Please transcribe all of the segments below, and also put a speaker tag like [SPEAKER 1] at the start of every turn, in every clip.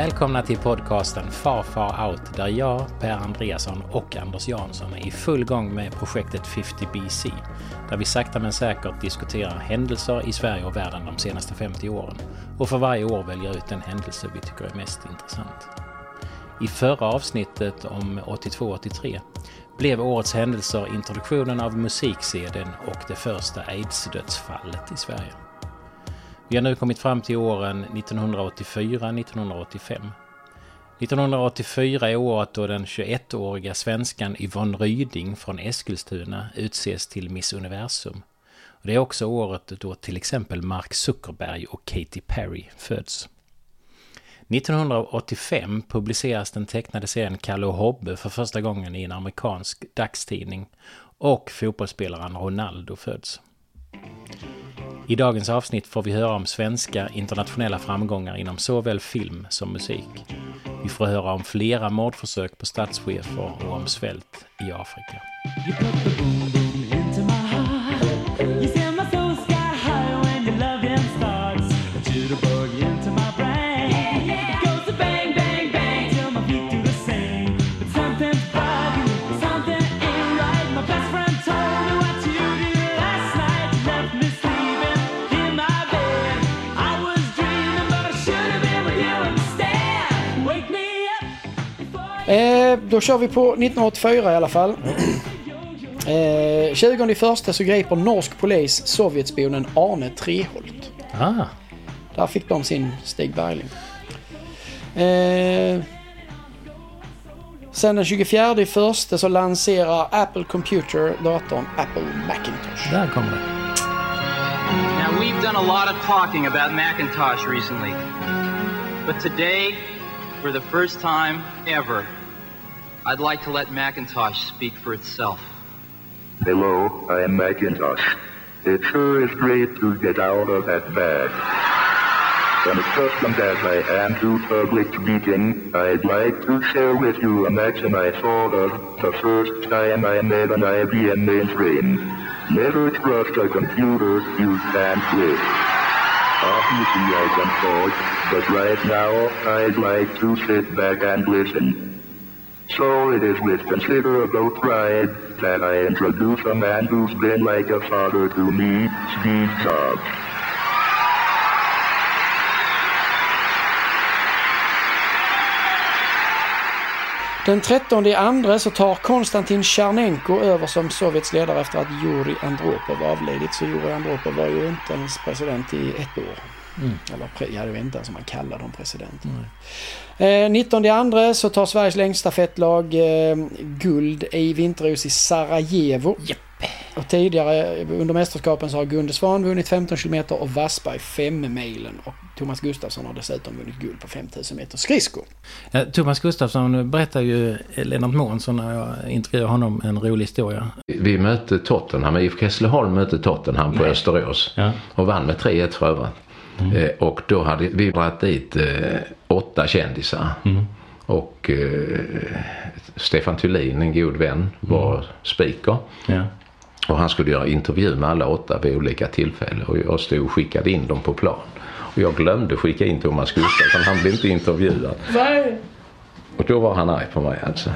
[SPEAKER 1] Välkomna till podcasten Far Far Out där jag, Per Andreasson och Anders Jansson är i full gång med projektet 50 BC. Där vi sakta men säkert diskuterar händelser i Sverige och världen de senaste 50 åren och för varje år väljer ut den händelse vi tycker är mest intressant. I förra avsnittet om 82-83 blev årets händelser introduktionen av musik-CDn och det första aids-dödsfallet i Sverige. Vi har nu kommit fram till åren 1984-1985. 1984 är året då den 21-åriga svenskan Yvonne Ryding från Eskilstuna utses till Miss Universum. Det är också året då till exempel Mark Zuckerberg och Katy Perry föds. 1985 publiceras den tecknade serien Kalle och Hobbe för första gången i en amerikansk dagstidning och fotbollsspelaren Ronaldo föds. I dagens avsnitt får vi höra om svenska internationella framgångar inom såväl film som musik. Vi får höra om flera mordförsök på statschefer och om svält i Afrika.
[SPEAKER 2] Eh, då kör vi på 1984 i alla fall. Eh, 20 första så griper norsk polis Sovjetspionen Arne Treholt.
[SPEAKER 1] Ah,
[SPEAKER 2] Där fick de sin Stig Bergling. Eh, sen den 24 i första så lanserar Apple Computer datorn Apple Macintosh.
[SPEAKER 1] där kommer det.
[SPEAKER 3] Now, we've done a lot of talking about Macintosh recently. But today, for the first time ever, I'd like to let Macintosh speak for itself.
[SPEAKER 4] Hello, I am Macintosh. It sure is great to get out of that bag. And accustomed as I am to public speaking, I'd like to share with you a maxim I thought of the first time I made an IBM mainframe. Never trust a computer you can't with. Obviously I can talk, but right now I'd like to sit back and listen. So it is with considerable pride that I introduce a man who's been like a father to me, Steve Jobs.
[SPEAKER 2] Den 13 i andra så tar Konstantin Tjernenko över som Sovjets ledare efter att Jurij Andropov avlidit. Så Jurij Andropov var ju inte ens president i ett år. Eller pre- jag vet inte ens om man kallar dem president. Eh, 19 i andra så tar Sveriges längdstafettlag eh, guld i vinter-OS i Sarajevo. Och tidigare under mästerskapen så har Gunde Svan vunnit 15 km och Wassberg 5 milen. Och Thomas Gustafsson har dessutom vunnit guld på 5000 meter skridsko.
[SPEAKER 1] Eh, Thomas Gustafsson berättar ju Lennart Månsson när jag intervjuar honom en rolig historia.
[SPEAKER 5] Vi mötte Tottenham, IFK Hässleholm mötte Tottenham på Österås
[SPEAKER 1] Ja.
[SPEAKER 5] och vann med 3-1 för övrigt. Eh, och då hade vi dragit dit eh, åtta kändisar. Och eh, Stefan Thulin, en god vän, var speaker.
[SPEAKER 1] Ja.
[SPEAKER 5] Och han skulle göra intervju med alla åtta vid olika tillfällen och jag stod och skickade in dem på plan. Och jag glömde skicka in Thomas Gustafsson, han blev inte intervjuad. Och då var han arg på mig alltså.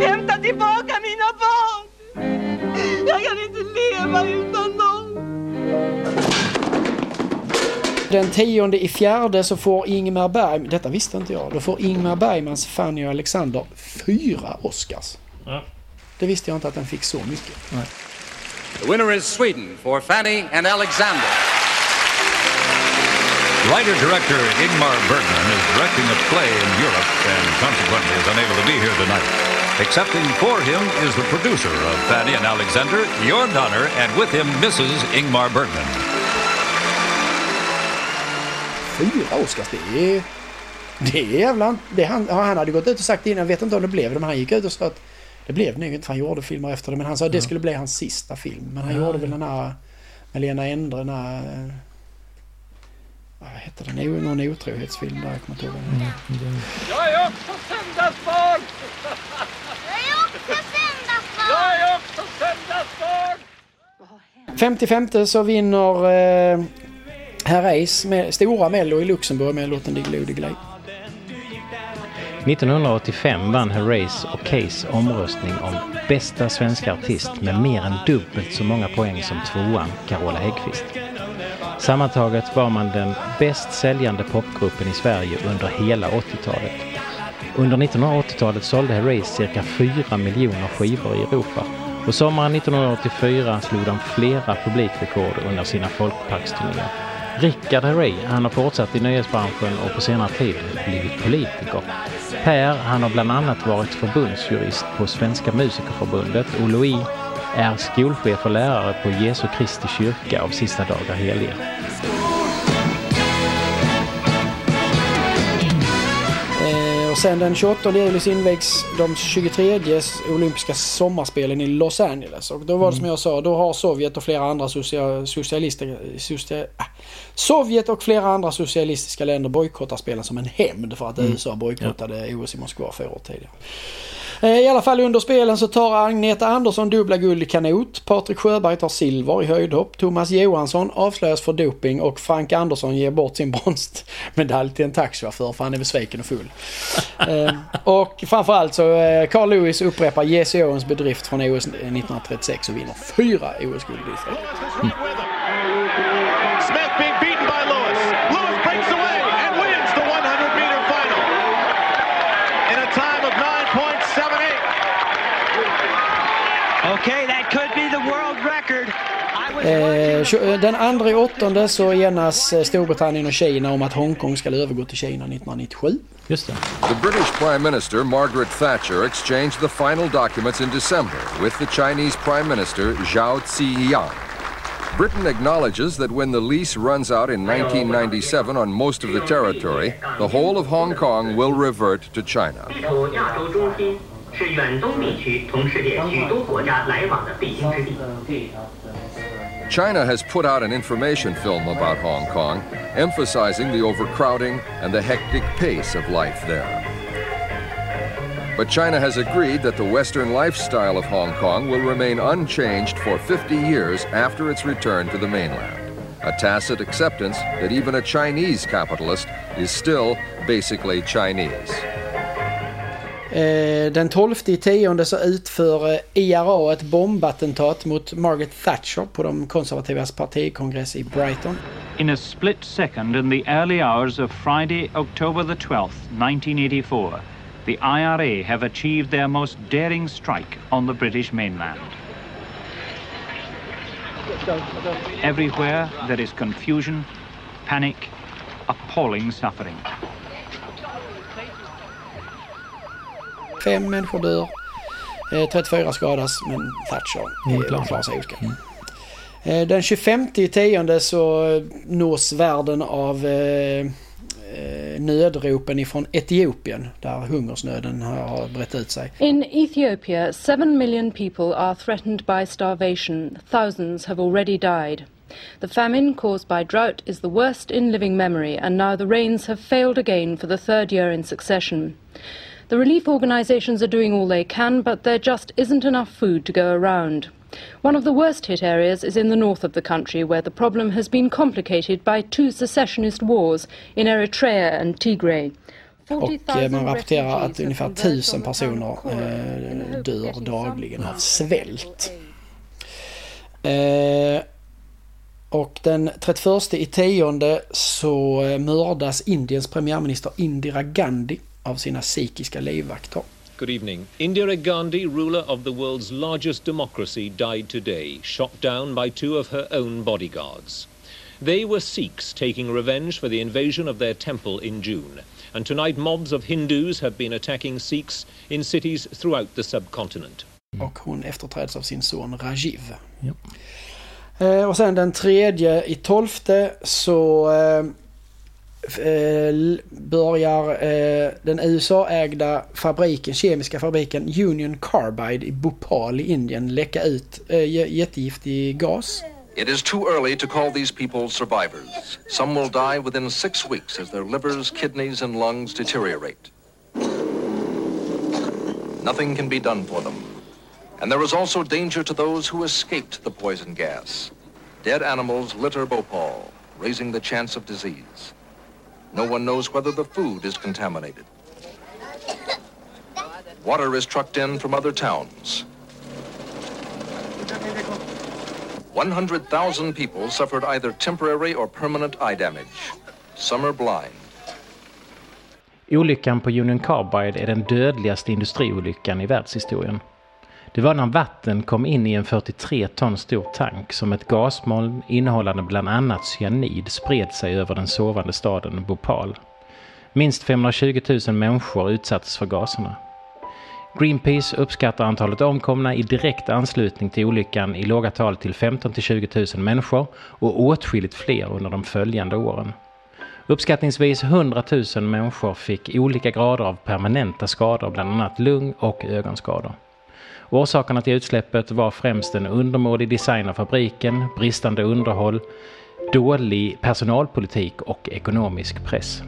[SPEAKER 6] Hämta tillbaka mina barn! Jag kan inte leva utan dem!
[SPEAKER 2] Den tionde i fjärde så får Ingmar Berg, detta visste inte jag, då får Ingmar Bergmans Fanny och Alexander fyra Oscars. Det visste jag inte att den fick så mycket.
[SPEAKER 7] The winner is Sweden for Fanny and Alexander.
[SPEAKER 8] Writer-director Ingmar Bergman is directing a play in Europe and consequently is unable to be here tonight. Accepting for him is the producer of Fanny and Alexander, Jörn Donner, and with him Mrs. Ingmar Bergman.
[SPEAKER 2] Fyra Oscars, det är... Det är jävla... Det han, ja, han hade gått ut och sagt innan, jag vet inte om det blev det, men han gick ut och sa att det blev nog inte, han gjorde filmer efter det, men han sa att det skulle bli hans sista film. Men han gjorde väl den här med Lena Endre, den här... Vad hette den? Någon otrohetsfilm där, jag kommer inte ihåg. vad den heter.
[SPEAKER 6] Jag är också söndagsbarn!
[SPEAKER 9] Jag är också söndagsbarn!
[SPEAKER 6] Jag är också söndagsbarn!
[SPEAKER 2] 55 så vinner eh, Herreys med stora Mello i Luxemburg med låten Diggiloo
[SPEAKER 1] 1985 vann Herreys och Case omröstning om bästa svenska artist med mer än dubbelt så många poäng som tvåan Carola Häggkvist. Sammantaget var man den bäst säljande popgruppen i Sverige under hela 80-talet. Under 1980-talet sålde Herreys cirka 4 miljoner skivor i Europa och sommaren 1984 slog de flera publikrekord under sina folkparksturnéer. Rickard Herrey, han har fortsatt i nöjesbranschen och på senare tid blivit politiker. Per, han har bland annat varit förbundsjurist på Svenska Musikerförbundet och Louis är skolchef och lärare på Jesu Kristi kyrka av Sista dagar heliga.
[SPEAKER 2] Och sen den 28 juli invigs de 23 olympiska sommarspelen i Los Angeles. Och då var det som jag sa, då har Sovjet och flera andra socia socialister, socia, äh, Sovjet och flera andra socialistiska länder bojkottar spelen som en hämnd för att mm. USA bojkottade ja. OS i Moskva fyra år tidigare. Eh, I alla fall under spelen så tar Agneta Andersson dubbla guld i kanot. Patrik Sjöberg tar silver i höjdhopp. Thomas Johansson avslöjas för doping och Frank Andersson ger bort sin bronsmedalj till en taxichaufför för han är besviken och full. Eh, och framförallt så eh, Carl Lewis upprepar Jesse Owens bedrift från OS 1936 och vinner fyra OS-guld i. Mm. den andra i åttonde så enas eh, Storbritannien och Kina om att Hongkong ska övergå till Kina 1997.
[SPEAKER 1] Just det.
[SPEAKER 10] The British Prime Minister Margaret Thatcher exchanged the final documents in December with the Chinese Prime Minister Zhao Ziyang. Britain acknowledges that when the lease runs out in 1997 on most of the territory, the whole of Hong Kong will revert to China. 是远东地区同世界许多国家来往的必经之地。 China has put out an information film about Hong Kong, emphasizing the overcrowding and the hectic pace of life there. But China has agreed that the Western lifestyle of Hong Kong will remain unchanged for 50 years after its return to the mainland. A tacit acceptance that even a Chinese capitalist is still basically Chinese.
[SPEAKER 2] Eh, den 12 i tionde så utför IRA ett bombattentat mot Margaret Thatcher på de konservativas partikongress i Brighton.
[SPEAKER 11] In a split second in the early hours of Friday, October the 12th, 1984, the IRA have achieved their most daring strike on the British mainland. Everywhere there is confusion, panic, appalling suffering.
[SPEAKER 2] Fem människor dör. 34 skadas men Thatcher mm, klarar sig oskadd. Mm. Den 25 tionde så nås världen av eh, nödropen ifrån Etiopien där hungersnöden har brett ut sig.
[SPEAKER 12] In Ethiopia, 7 million people are threatened by starvation. Thousands have already died. The famine caused by drought is the worst in living memory and now the rains have failed again for the third year in succession. The relief organisations are doing all they can, but there just isn't enough food to go around. One of the worst hit areas is in the north of the country, where the problem has been complicated by two secessionist wars in Eritrea and Tigray.
[SPEAKER 2] Och eh, man rapporterar att ungefär tusen personer eh, dör dagligen av svält. Eh, och den 31 i tionde så eh, mördas Indiens premiärminister Indira Gandhi av sina sikhiska livvakter.
[SPEAKER 13] Good evening. Indira Gandhi, ruler of the world's largest democracy, died today, shot down by two of her own bodyguards. They were Sikhs taking revenge for the invasion of their temple in June. And tonight mobs of Hindus have been attacking Sikhs in cities throughout the subcontinent.
[SPEAKER 2] Och hon efterträds av sin son Rajiv. Yep. Eh, och sen den tredje i tolfte så Eh, Eh, börjar eh, den USA-ägda fabriken, kemiska fabriken Union Carbide i Bhopal i Indien läcka ut eh, jättegiftig gas.
[SPEAKER 14] It is too early to call these people survivors. Some will die within six weeks as their livers, kidneys and lungs deteriorate. Nothing can be done for them. And there is also danger to those who escaped the poison gas. Dead animals litter Bhopal. raising the chance of disease. No one knows whether the food is contaminated. Water is trucked in from other towns. 100,000 people suffered either temporary or permanent eye damage. Some are blind.
[SPEAKER 1] Olyckan på Union Carbide är den dödligaste industriolyckan i världshistorien. Det var när vatten kom in i en 43 ton stor tank som ett gasmoln innehållande bland annat cyanid spred sig över den sovande staden Bhopal. Minst 520 000 människor utsattes för gaserna. Greenpeace uppskattar antalet omkomna i direkt anslutning till olyckan i låga tal till 15 till 20 000 människor och åtskilligt fler under de följande åren. Uppskattningsvis 100 000 människor fick olika grader av permanenta skador, bland annat lung och ögonskador. Orsakerna till utsläppet var främst en undermålig design av fabriken, bristande underhåll, dålig personalpolitik och ekonomisk press.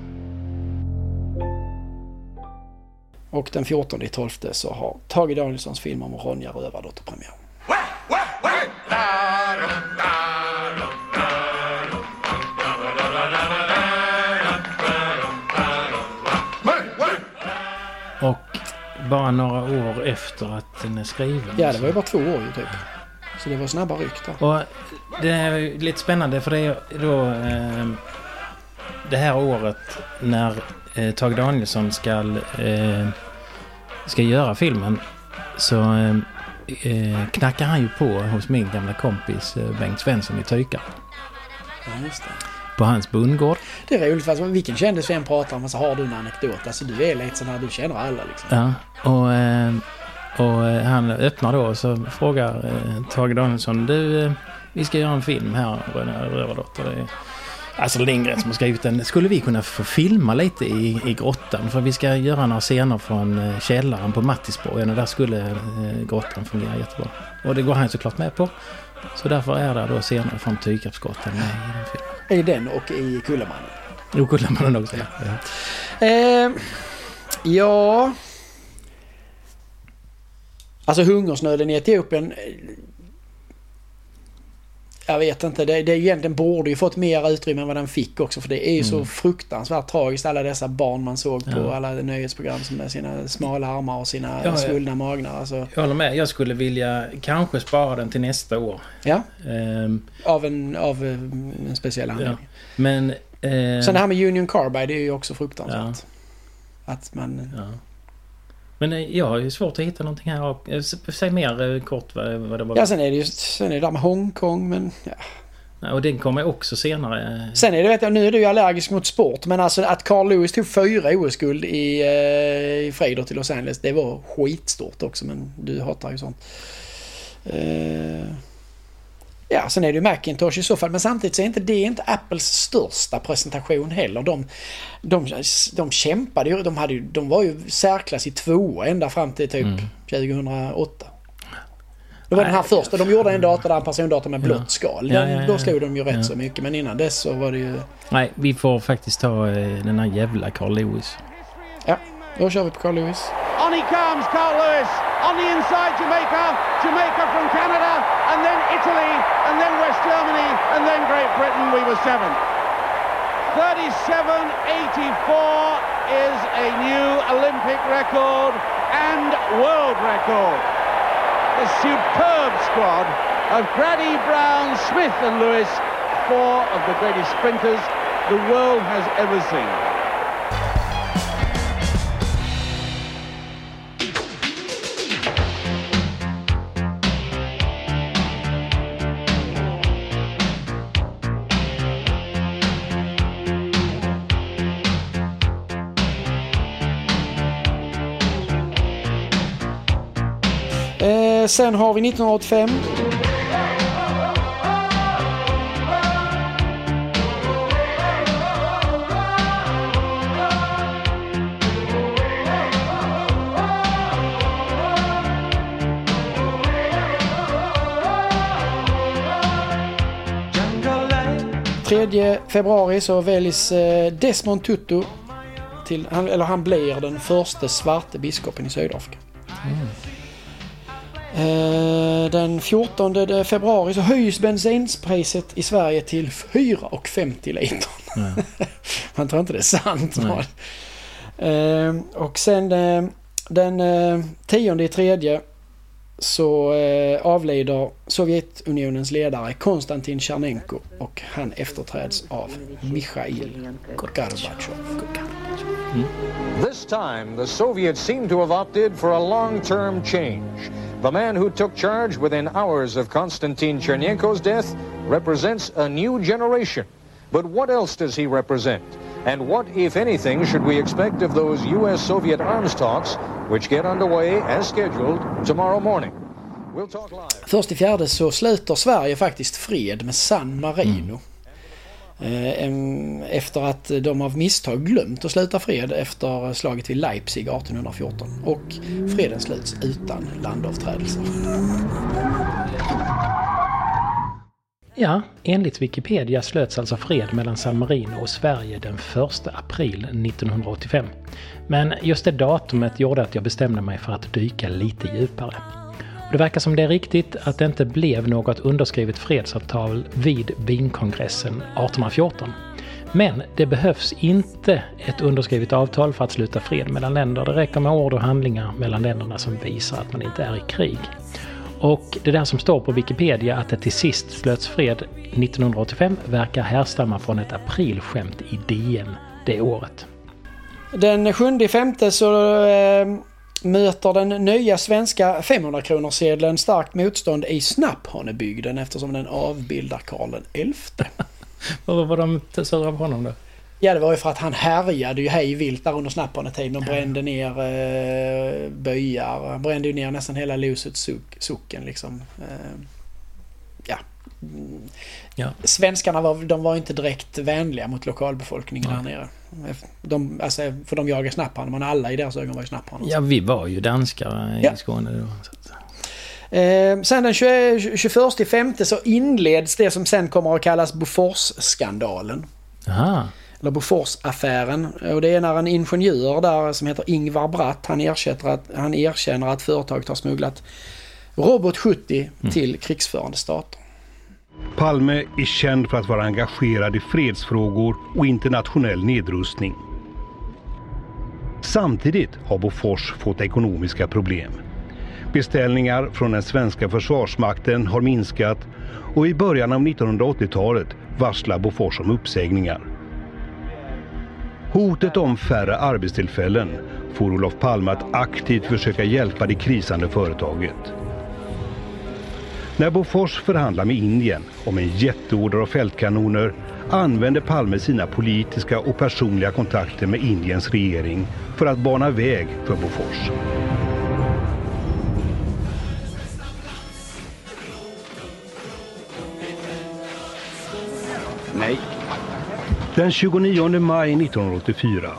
[SPEAKER 2] Och den 14 12 så har Tage Danielssons film om Ronja Rövardotter premiär.
[SPEAKER 1] Bara några år efter att den är skriven.
[SPEAKER 2] Ja, det var ju bara två år ju typ. Så det var snabba ryck där.
[SPEAKER 1] Och det är lite spännande för det är då eh, det här året när eh, Tage Danielsson ska, eh, ska göra filmen så eh, eh, knackar han ju på hos min gamla kompis eh, Bengt Svensson i Tyka.
[SPEAKER 2] Ja, just det.
[SPEAKER 1] På hans bondgård.
[SPEAKER 2] Det är roligt för alltså, vilken kändis vi än pratar om så har du en anekdot. Alltså du är lite sån här, du känner alla liksom.
[SPEAKER 1] Ja, och, eh, och eh, han öppnar då och så frågar eh, Tage Danielsson du, vi ska göra en film här, Rövardotter. Alltså Lindgren som har skrivit den. Skulle vi kunna få filma lite i, i grottan? För vi ska göra några scener från källaren på Mattisborgen och där skulle grottan fungera jättebra. Och det går han såklart med på. Så därför är det då scener från Tykapsgrottan med i den filmen.
[SPEAKER 2] I den och i Kullamannen.
[SPEAKER 1] Jo, Kullamannen också. Ja. ja.
[SPEAKER 2] Eh, ja... Alltså hungersnöden i Etiopien jag vet inte, det, det egentligen borde ju fått mer utrymme än vad den fick också för det är ju mm. så fruktansvärt tragiskt alla dessa barn man såg på ja. alla nöjesprogram med sina smala armar och sina ja, svullna magnar. Alltså.
[SPEAKER 1] Jag håller med, jag skulle vilja kanske spara den till nästa år.
[SPEAKER 2] Ja, um, av, en, av en speciell anledning. Ja.
[SPEAKER 1] Men...
[SPEAKER 2] Eh, Sen det här med Union Carbide är ju också fruktansvärt. Ja. Att man...
[SPEAKER 1] Ja. Men eh, jag har ju svårt att hitta någonting här. Eh, säg mer eh, kort vad, vad det var.
[SPEAKER 2] Ja, sen är det ju sen är det där med Hongkong, men ja.
[SPEAKER 1] ja. Och den kommer också senare.
[SPEAKER 2] Sen är det, vet jag, nu är du ju allergisk mot sport, men alltså att Carl Lewis tog fyra OS-guld i, i friidrott i Los Angeles, det var skitstort också, men du hatar ju sånt. Uh... Ja, sen är det ju Macintosh i så fall. Men samtidigt så är inte det inte Apples största presentation heller. De, de, de kämpade ju. De, hade ju, de var ju särklass i två ända fram till typ mm. 2008. Det var Nej, den här första. De gjorde en dator där en persondator med blått skal. Den, ja, ja, ja, då slog de ju rätt så mycket. Men innan dess så var det ju...
[SPEAKER 1] Nej, vi får faktiskt ta eh, den här jävla Carl Lewis.
[SPEAKER 2] Ja, då kör vi på Carl Lewis.
[SPEAKER 15] On he comes, Carl Lewis. On the inside, Jamaica. Jamaica from Canada. And then Italy. And then West Germany. And then Great Britain. We were seventh. 37.84 is a new Olympic record and world record. A superb squad of Grady, Brown, Smith and Lewis, four of the greatest sprinters the world has ever seen.
[SPEAKER 2] Sen har vi 1985. Tredje februari så väljs eh, Desmond Tutu till, eller han blir den första svarte biskopen i Sydafrika. Mm. Eh, Den 14 februari så höjs bensinpriset i Sverige till 4,50 liter. Man tror inte det är sant.
[SPEAKER 1] Nej.
[SPEAKER 2] Eh, Och sen eh, den eh, 10 i tredje så avlider Sovjetunionens ledare Konstantin Tjernenko och han efterträds av Mikhail Gorbatjov.
[SPEAKER 16] This time, the Soviets seem to have opted for a long-term change. The man who took charge within hours of Konstantin Chernenko's death represents a new generation. But what else does he represent? And what, if anything, should we expect of those U.S.-Soviet arms talks, which get underway as scheduled tomorrow morning? We'll talk live.
[SPEAKER 2] Först i fjärde så sluter Sverige faktiskt fred med San Marino. Em, Eh, efter att de av misstag glömt att sluta fred efter slaget vid Leipzig 1814. Och freden sluts utan landavträdelser.
[SPEAKER 1] Ja, enligt Wikipedia slöts alltså fred mellan San Marino och Sverige den 1 april 1985. Men just det datumet gjorde att jag bestämde mig för att dyka lite djupare. Och det verkar som det är riktigt att det inte blev något underskrivet fredsavtal vid Wienkongressen 1814. Men det behövs inte ett underskrivet avtal för att sluta fred mellan länder. Det räcker med ord och handlingar mellan länderna som visar att man inte är i krig. Och det där som står på Wikipedia att det till sist slöts fred 1985 verkar härstamma från ett aprilskämt i DN det året.
[SPEAKER 2] Den 7 femte så eh, möter den nya svenska 500-kronorssedeln starkt motstånd i Snapphanebygden eftersom den avbildar Karl XI.
[SPEAKER 1] Vad var de sura på honom då?
[SPEAKER 2] Ja, det var ju för att han härjade ju hej vilt där under snapphanetiden och brände ner eh, byar. Han brände ju ner nästan hela Lusets sock, socken liksom. Eh, ja. Mm.
[SPEAKER 1] Ja.
[SPEAKER 2] Svenskarna var, de var inte direkt vänliga mot lokalbefolkningen där nere. De, alltså, för de jagar snapphanen, men alla i deras ögon var ju snapphanen.
[SPEAKER 1] Ja, vi var ju danskar i
[SPEAKER 2] Ja.
[SPEAKER 1] Skåne då.
[SPEAKER 2] Eh, sen den 20, 21 femte så inleds det som sen kommer att kallas Bofors-skandalen.
[SPEAKER 1] Aha.
[SPEAKER 2] Eller Bofors-affären. Och det är när en ingenjör där som heter Ingvar Bratt, han erkänner att, han erkänner att företaget har smugglat Robot 70 till krigsförande stater.
[SPEAKER 17] Palme är känd för att vara engagerad i fredsfrågor och internationell nedrustning. Samtidigt har Bofors fått ekonomiska problem. Beställningar från den svenska försvarsmakten har minskat och i början av 1980-talet varslar Bofors om uppsägningar. Hotet om färre arbetstillfällen får Olof Palme att aktivt försöka hjälpa det krisande företaget. När Bofors förhandlar med Indien om en jätteorder av fältkanoner använder Palme sina politiska och personliga kontakter med Indiens regering för att bana väg för Bofors.
[SPEAKER 18] Nej.
[SPEAKER 17] Den 29 maj 1984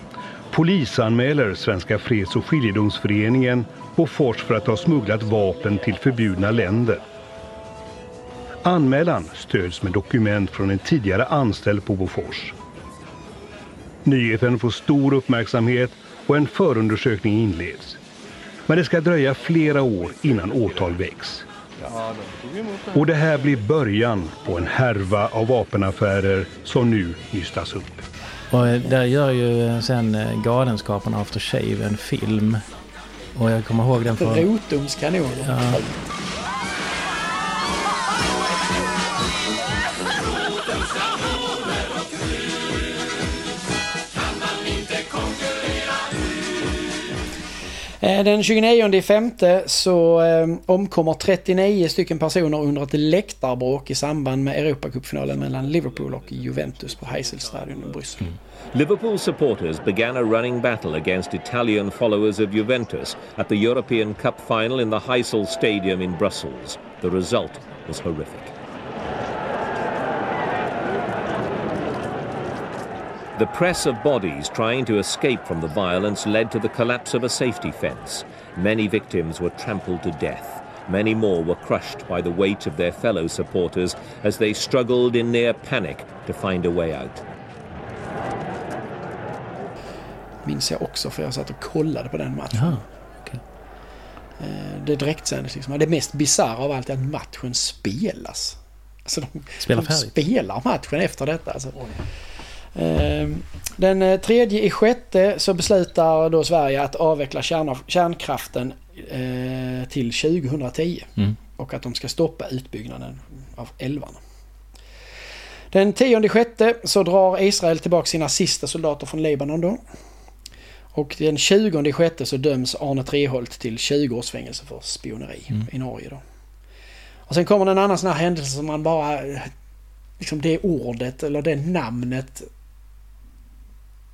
[SPEAKER 17] polisanmäler Svenska Freds och skiljedomsföreningen Bofors för att ha smugglat vapen till förbjudna länder. Anmälan stöds med dokument från en tidigare anställd på Bofors. Nyheten får stor uppmärksamhet och en förundersökning inleds. Men det ska dröja flera år innan åtal väcks. Och det här blir början på en härva av vapenaffärer som nu nystas upp.
[SPEAKER 1] Och där gör ju sen Galenskaparna After Shave en film. Och jag kommer ihåg den från...
[SPEAKER 2] Rotums kanoner.
[SPEAKER 1] Ja.
[SPEAKER 2] Eh, den 29 femte så eh, omkommer 39 stycken personer under ett läktarbråk i samband med Europacupfinalen mellan Liverpool och Juventus på Heiselstadion i Bryssel. Mm.
[SPEAKER 19] Liverpool supporters began a running battle against Italian followers of Juventus at the European Cup final in the Heysel Stadium in Brussels. The result was horrific. The press of bodies trying to escape from the violence led to the collapse of a safety fence. Many victims were trampled to death. Many more were crushed by the weight of their fellow supporters as they struggled in near panic to find a way out.
[SPEAKER 2] Minns jag också för jag satt och kollade på den matchen.
[SPEAKER 1] Jaha, okej.
[SPEAKER 2] Eh, det direktsändes liksom. Det mest bisarra av allt är att matchen spelas. Alltså de,
[SPEAKER 1] Spelar
[SPEAKER 2] de spelar matchen efter detta. Alltså. Eh, Den eh, tredje i sjätte så beslutar då Sverige att avveckla kärnkraften eh, till 2010.
[SPEAKER 1] Mm.
[SPEAKER 2] Och att de ska stoppa utbyggnaden av älvarna. Den tionde sjätte så drar Israel tillbaka sina sista soldater från Libanon då. Och den 20 i sjätte så döms Arne Treholt till 20 års fängelse för spioneri
[SPEAKER 1] Mm.
[SPEAKER 2] i Norge då. Och sen kommer en annan sån här händelse som man bara... Liksom det ordet eller det namnet.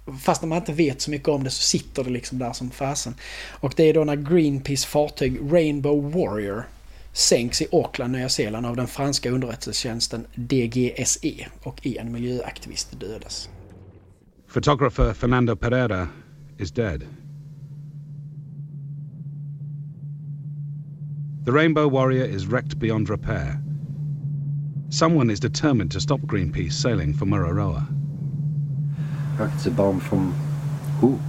[SPEAKER 2] Fast när man inte vet så mycket om det så sitter det liksom där som fasen. Och det är då när Greenpeace fartyg Rainbow Warrior sänks i Auckland, Nya Zeeland av den franska underrättelsetjänsten DGSE och en miljöaktivist dödas.
[SPEAKER 18] Photographer Fernando Pereira is dead. The Rainbow Warrior is wrecked beyond repair. Someone is determined to stop Greenpeace sailing for Mururoa.
[SPEAKER 20] It's a bomb from who?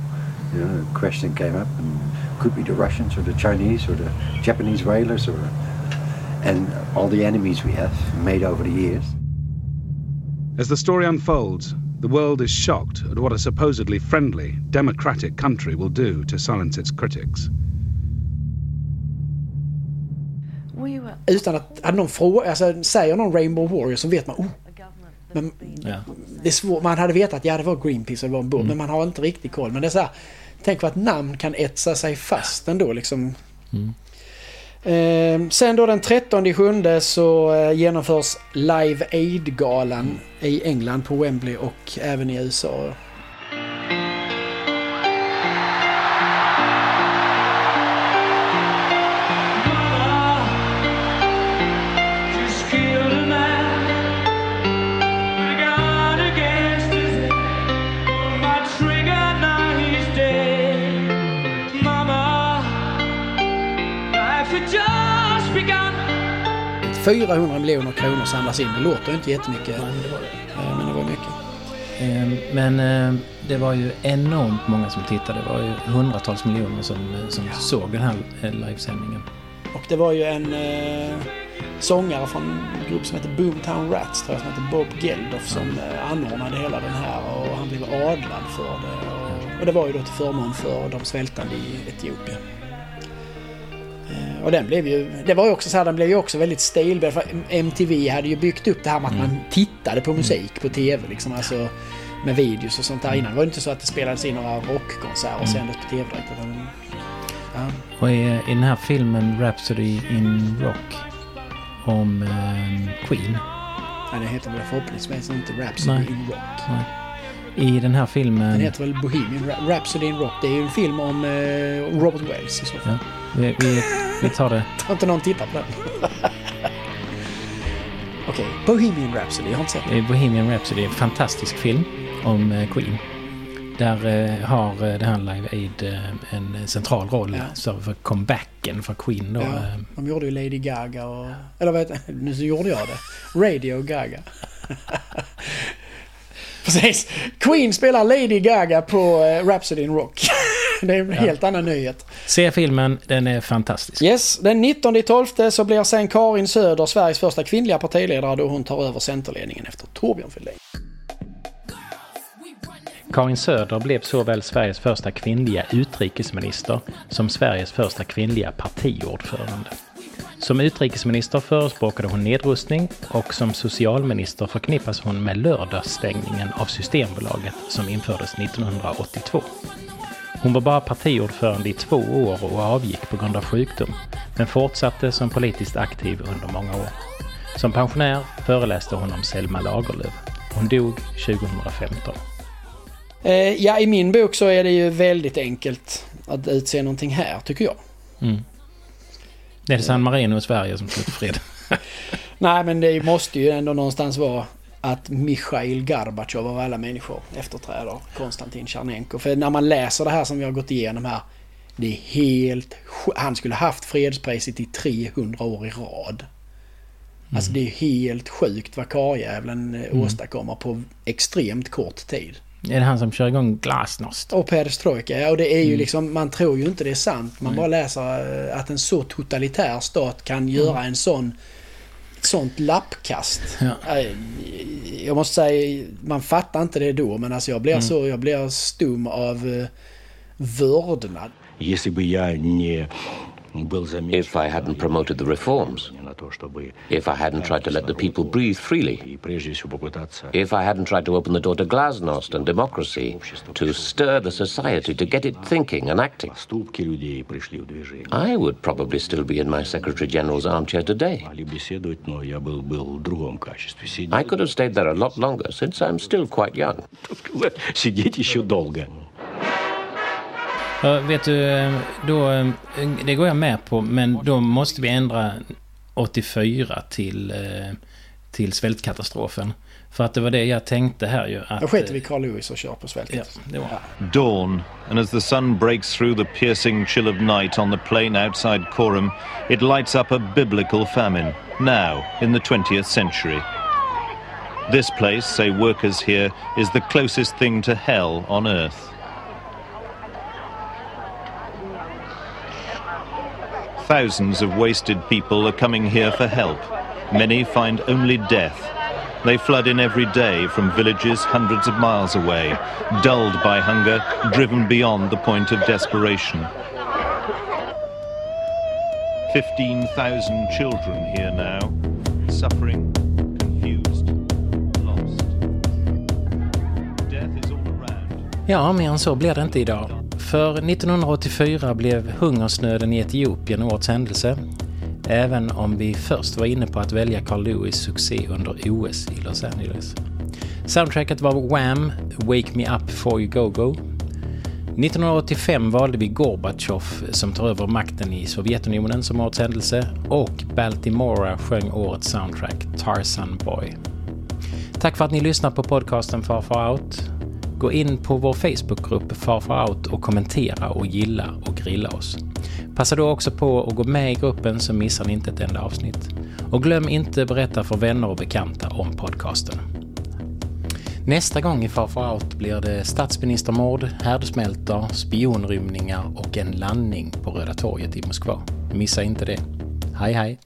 [SPEAKER 20] You know, the question came up, and could be the Russians or the Chinese or the Japanese whalers or and all the enemies we have made over the years.
[SPEAKER 18] As the story unfolds, the world is shocked at what a supposedly friendly, democratic country will do to silence its critics.
[SPEAKER 2] Utan att, hade någon fråga, alltså säger någon Rainbow Warrior så vet man oh. Men
[SPEAKER 1] Ja.
[SPEAKER 2] det är svårt, man hade vetat ja det var Greenpeace och det var en båt
[SPEAKER 1] Mm.
[SPEAKER 2] men man har inte riktigt koll. Men det är så här, tänk vad ett namn kan etsa sig fast ändå liksom.
[SPEAKER 1] Mm.
[SPEAKER 2] Eh, sen då den 13 i sjunde så eh, genomförs Live Aid-galan i England på Wembley och även i USA. 400 miljoner kronor samlas in. Det låter ju inte jättemycket. Eh, Men det var mycket.
[SPEAKER 1] Ehm, Men eh, det var ju enormt många som tittade. Det var ju hundratals miljoner som, eh, som såg den här eh, livesändningen.
[SPEAKER 2] Och det var ju en eh, sångare från en grupp som heter Boomtown Rats, tror jag, som heter Bob Geldof som eh, anordnade hela den här och han blev adlad för det. Och, och det var ju då till förmån för de svältande i Etiopien. Och den blev ju, det var ju också så här, den blev ju också väldigt stelbent. MTV hade ju byggt upp det här med att man tittade på musik på TV liksom. Alltså med videos och sånt där innan. Det var ju inte så att det spelades in några rockkonserter och
[SPEAKER 1] Mm.
[SPEAKER 2] sändes på TV direkt. Utan, ja.
[SPEAKER 1] Och i, i den här filmen Rhapsody in Rock om eh, Queen.
[SPEAKER 2] Nej, det heter väl förhoppningsvis inte Rhapsody
[SPEAKER 1] Nej.
[SPEAKER 2] in Rock.
[SPEAKER 1] Nej. I den här filmen...
[SPEAKER 2] Den heter väl Bohemian Rhapsody in Rock. Det är ju en film om eh, Robert Wells i så fall.
[SPEAKER 1] Ja, vi, vi, vi tar det.
[SPEAKER 2] Har inte någon tittat på den? Okej, Bohemian Rhapsody. Jag har inte sett
[SPEAKER 1] Det är Bohemian Rhapsody, en fantastisk film om eh, Queen. Där eh, har eh, det här Live Aid eh, en central roll så för comebacken för Queen då.
[SPEAKER 2] Ja,
[SPEAKER 1] eh,
[SPEAKER 2] de gjorde ju Lady Gaga och... Eller vad heter Nu så gjorde jag det. Radio Gaga. Precis. Queen spelar Lady Gaga på eh, Rhapsody in Rock. det är en helt annan nyhet.
[SPEAKER 1] Se filmen, den är fantastisk.
[SPEAKER 2] Yes, den 19 i 12 så blir sen Karin Söder Sveriges första kvinnliga partiledare då hon tar över Centerledningen efter Torbjörn Fälldin.
[SPEAKER 1] Karin Söder blev såväl Sveriges första kvinnliga utrikesminister som Sveriges första kvinnliga partiordförande. Som utrikesminister förespråkade hon nedrustning och som socialminister förknippas hon med lördagsstängningen av Systembolaget som infördes 1982. Hon var bara partiordförande i två år och avgick på grund av sjukdom, men fortsatte som politiskt aktiv under många år. Som pensionär föreläste hon om Selma Lagerlöf. Hon dog 2015.
[SPEAKER 2] Eh, ja, i min bok så är det ju väldigt enkelt att utse någonting här, tycker jag.
[SPEAKER 1] Mm. Det är San Marino i Sverige som slutar fred.
[SPEAKER 2] Nej, men det måste ju ändå någonstans vara att Mikhail Gorbatjov av alla människor efterträder Konstantin Tjernenko. För när man läser det här som vi har gått igenom här. Det är helt... Han skulle haft fredspriset i 300 år i rad. Alltså det är helt sjukt vad karljävlen eh,
[SPEAKER 1] Mm.
[SPEAKER 2] åstadkommer på extremt kort tid.
[SPEAKER 1] Är det han som kör igång Glasnost?
[SPEAKER 2] Och perestrojka, ja. Och det är ju
[SPEAKER 1] Mm.
[SPEAKER 2] liksom, man tror ju inte det är sant. Man
[SPEAKER 1] Nej.
[SPEAKER 2] bara läser eh, att en så totalitär stat kan göra
[SPEAKER 1] Mm.
[SPEAKER 2] en sån sånt lappkast.
[SPEAKER 1] Ja.
[SPEAKER 2] Eh, Jag måste säga, man fattar inte det då men alltså jag blir
[SPEAKER 1] Mm.
[SPEAKER 2] så, jag blir stum av uh, vördnad.
[SPEAKER 21] Если бы я не был замешан...
[SPEAKER 22] If I hadn't promoted the reforms, if I hadn't tried to let the people breathe freely,
[SPEAKER 21] И прежде всего попытаться
[SPEAKER 22] if I hadn't tried to open the door to glasnost and democracy, to stir the society, to get it thinking and acting,
[SPEAKER 21] поступки людей пришли в движение.
[SPEAKER 22] I would probably still be in my Secretary General's armchair today.
[SPEAKER 21] Могли беседовать, но я был, был в другом качестве. Сидеть,
[SPEAKER 22] I could have stayed there a lot longer, since I'm still quite young.
[SPEAKER 21] сидеть еще долго.
[SPEAKER 1] Ja, vet du, eh, då, eh, det går jag med på, men då måste vi ändra 84 till, eh, till svältkatastrofen. För att det var det jag tänkte här ju. Att,
[SPEAKER 2] Jag skiter vi Carl Lewis och kör på svältet.
[SPEAKER 1] Ja, det var.
[SPEAKER 23] Dawn, and as the sun breaks through the piercing chill of night on the plain outside Coram, it lights up a biblical famine, now in the 20th century. This place, say workers here, is the closest thing to hell on earth. Thousands of wasted people are coming here for help. Many find only death. They flood in every day from villages hundreds of miles away, dulled by hunger, driven beyond the point of desperation. 15,000 children here now, suffering, confused, lost. Death is all around.
[SPEAKER 1] Ja, mer än så blir det inte idag. För 1984 blev hungersnöden i Etiopien årets händelse. Även om vi först var inne på att välja Carl Lewis succé under OS i Los Angeles. Soundtracket var Wham! Wake Me Up for You Go Go. 1985 valde vi Gorbatjov som tar över makten i Sovjetunionen som årets händelse och Baltimora sjöng årets soundtrack Tarzan Boy. Tack för att ni lyssnar på podcasten Far Far Out. Gå in på vår Facebookgrupp Farfar Out och kommentera och gilla och grilla oss. Passa då också på att gå med i gruppen så missar ni inte ett enda avsnitt. Och glöm inte berätta för vänner och bekanta om podcasten. Nästa gång i Farfar Out blir det statsministermord, härdsmältor, spionrymningar och en landning på Röda torget i Moskva. Missa inte det. Hej hej!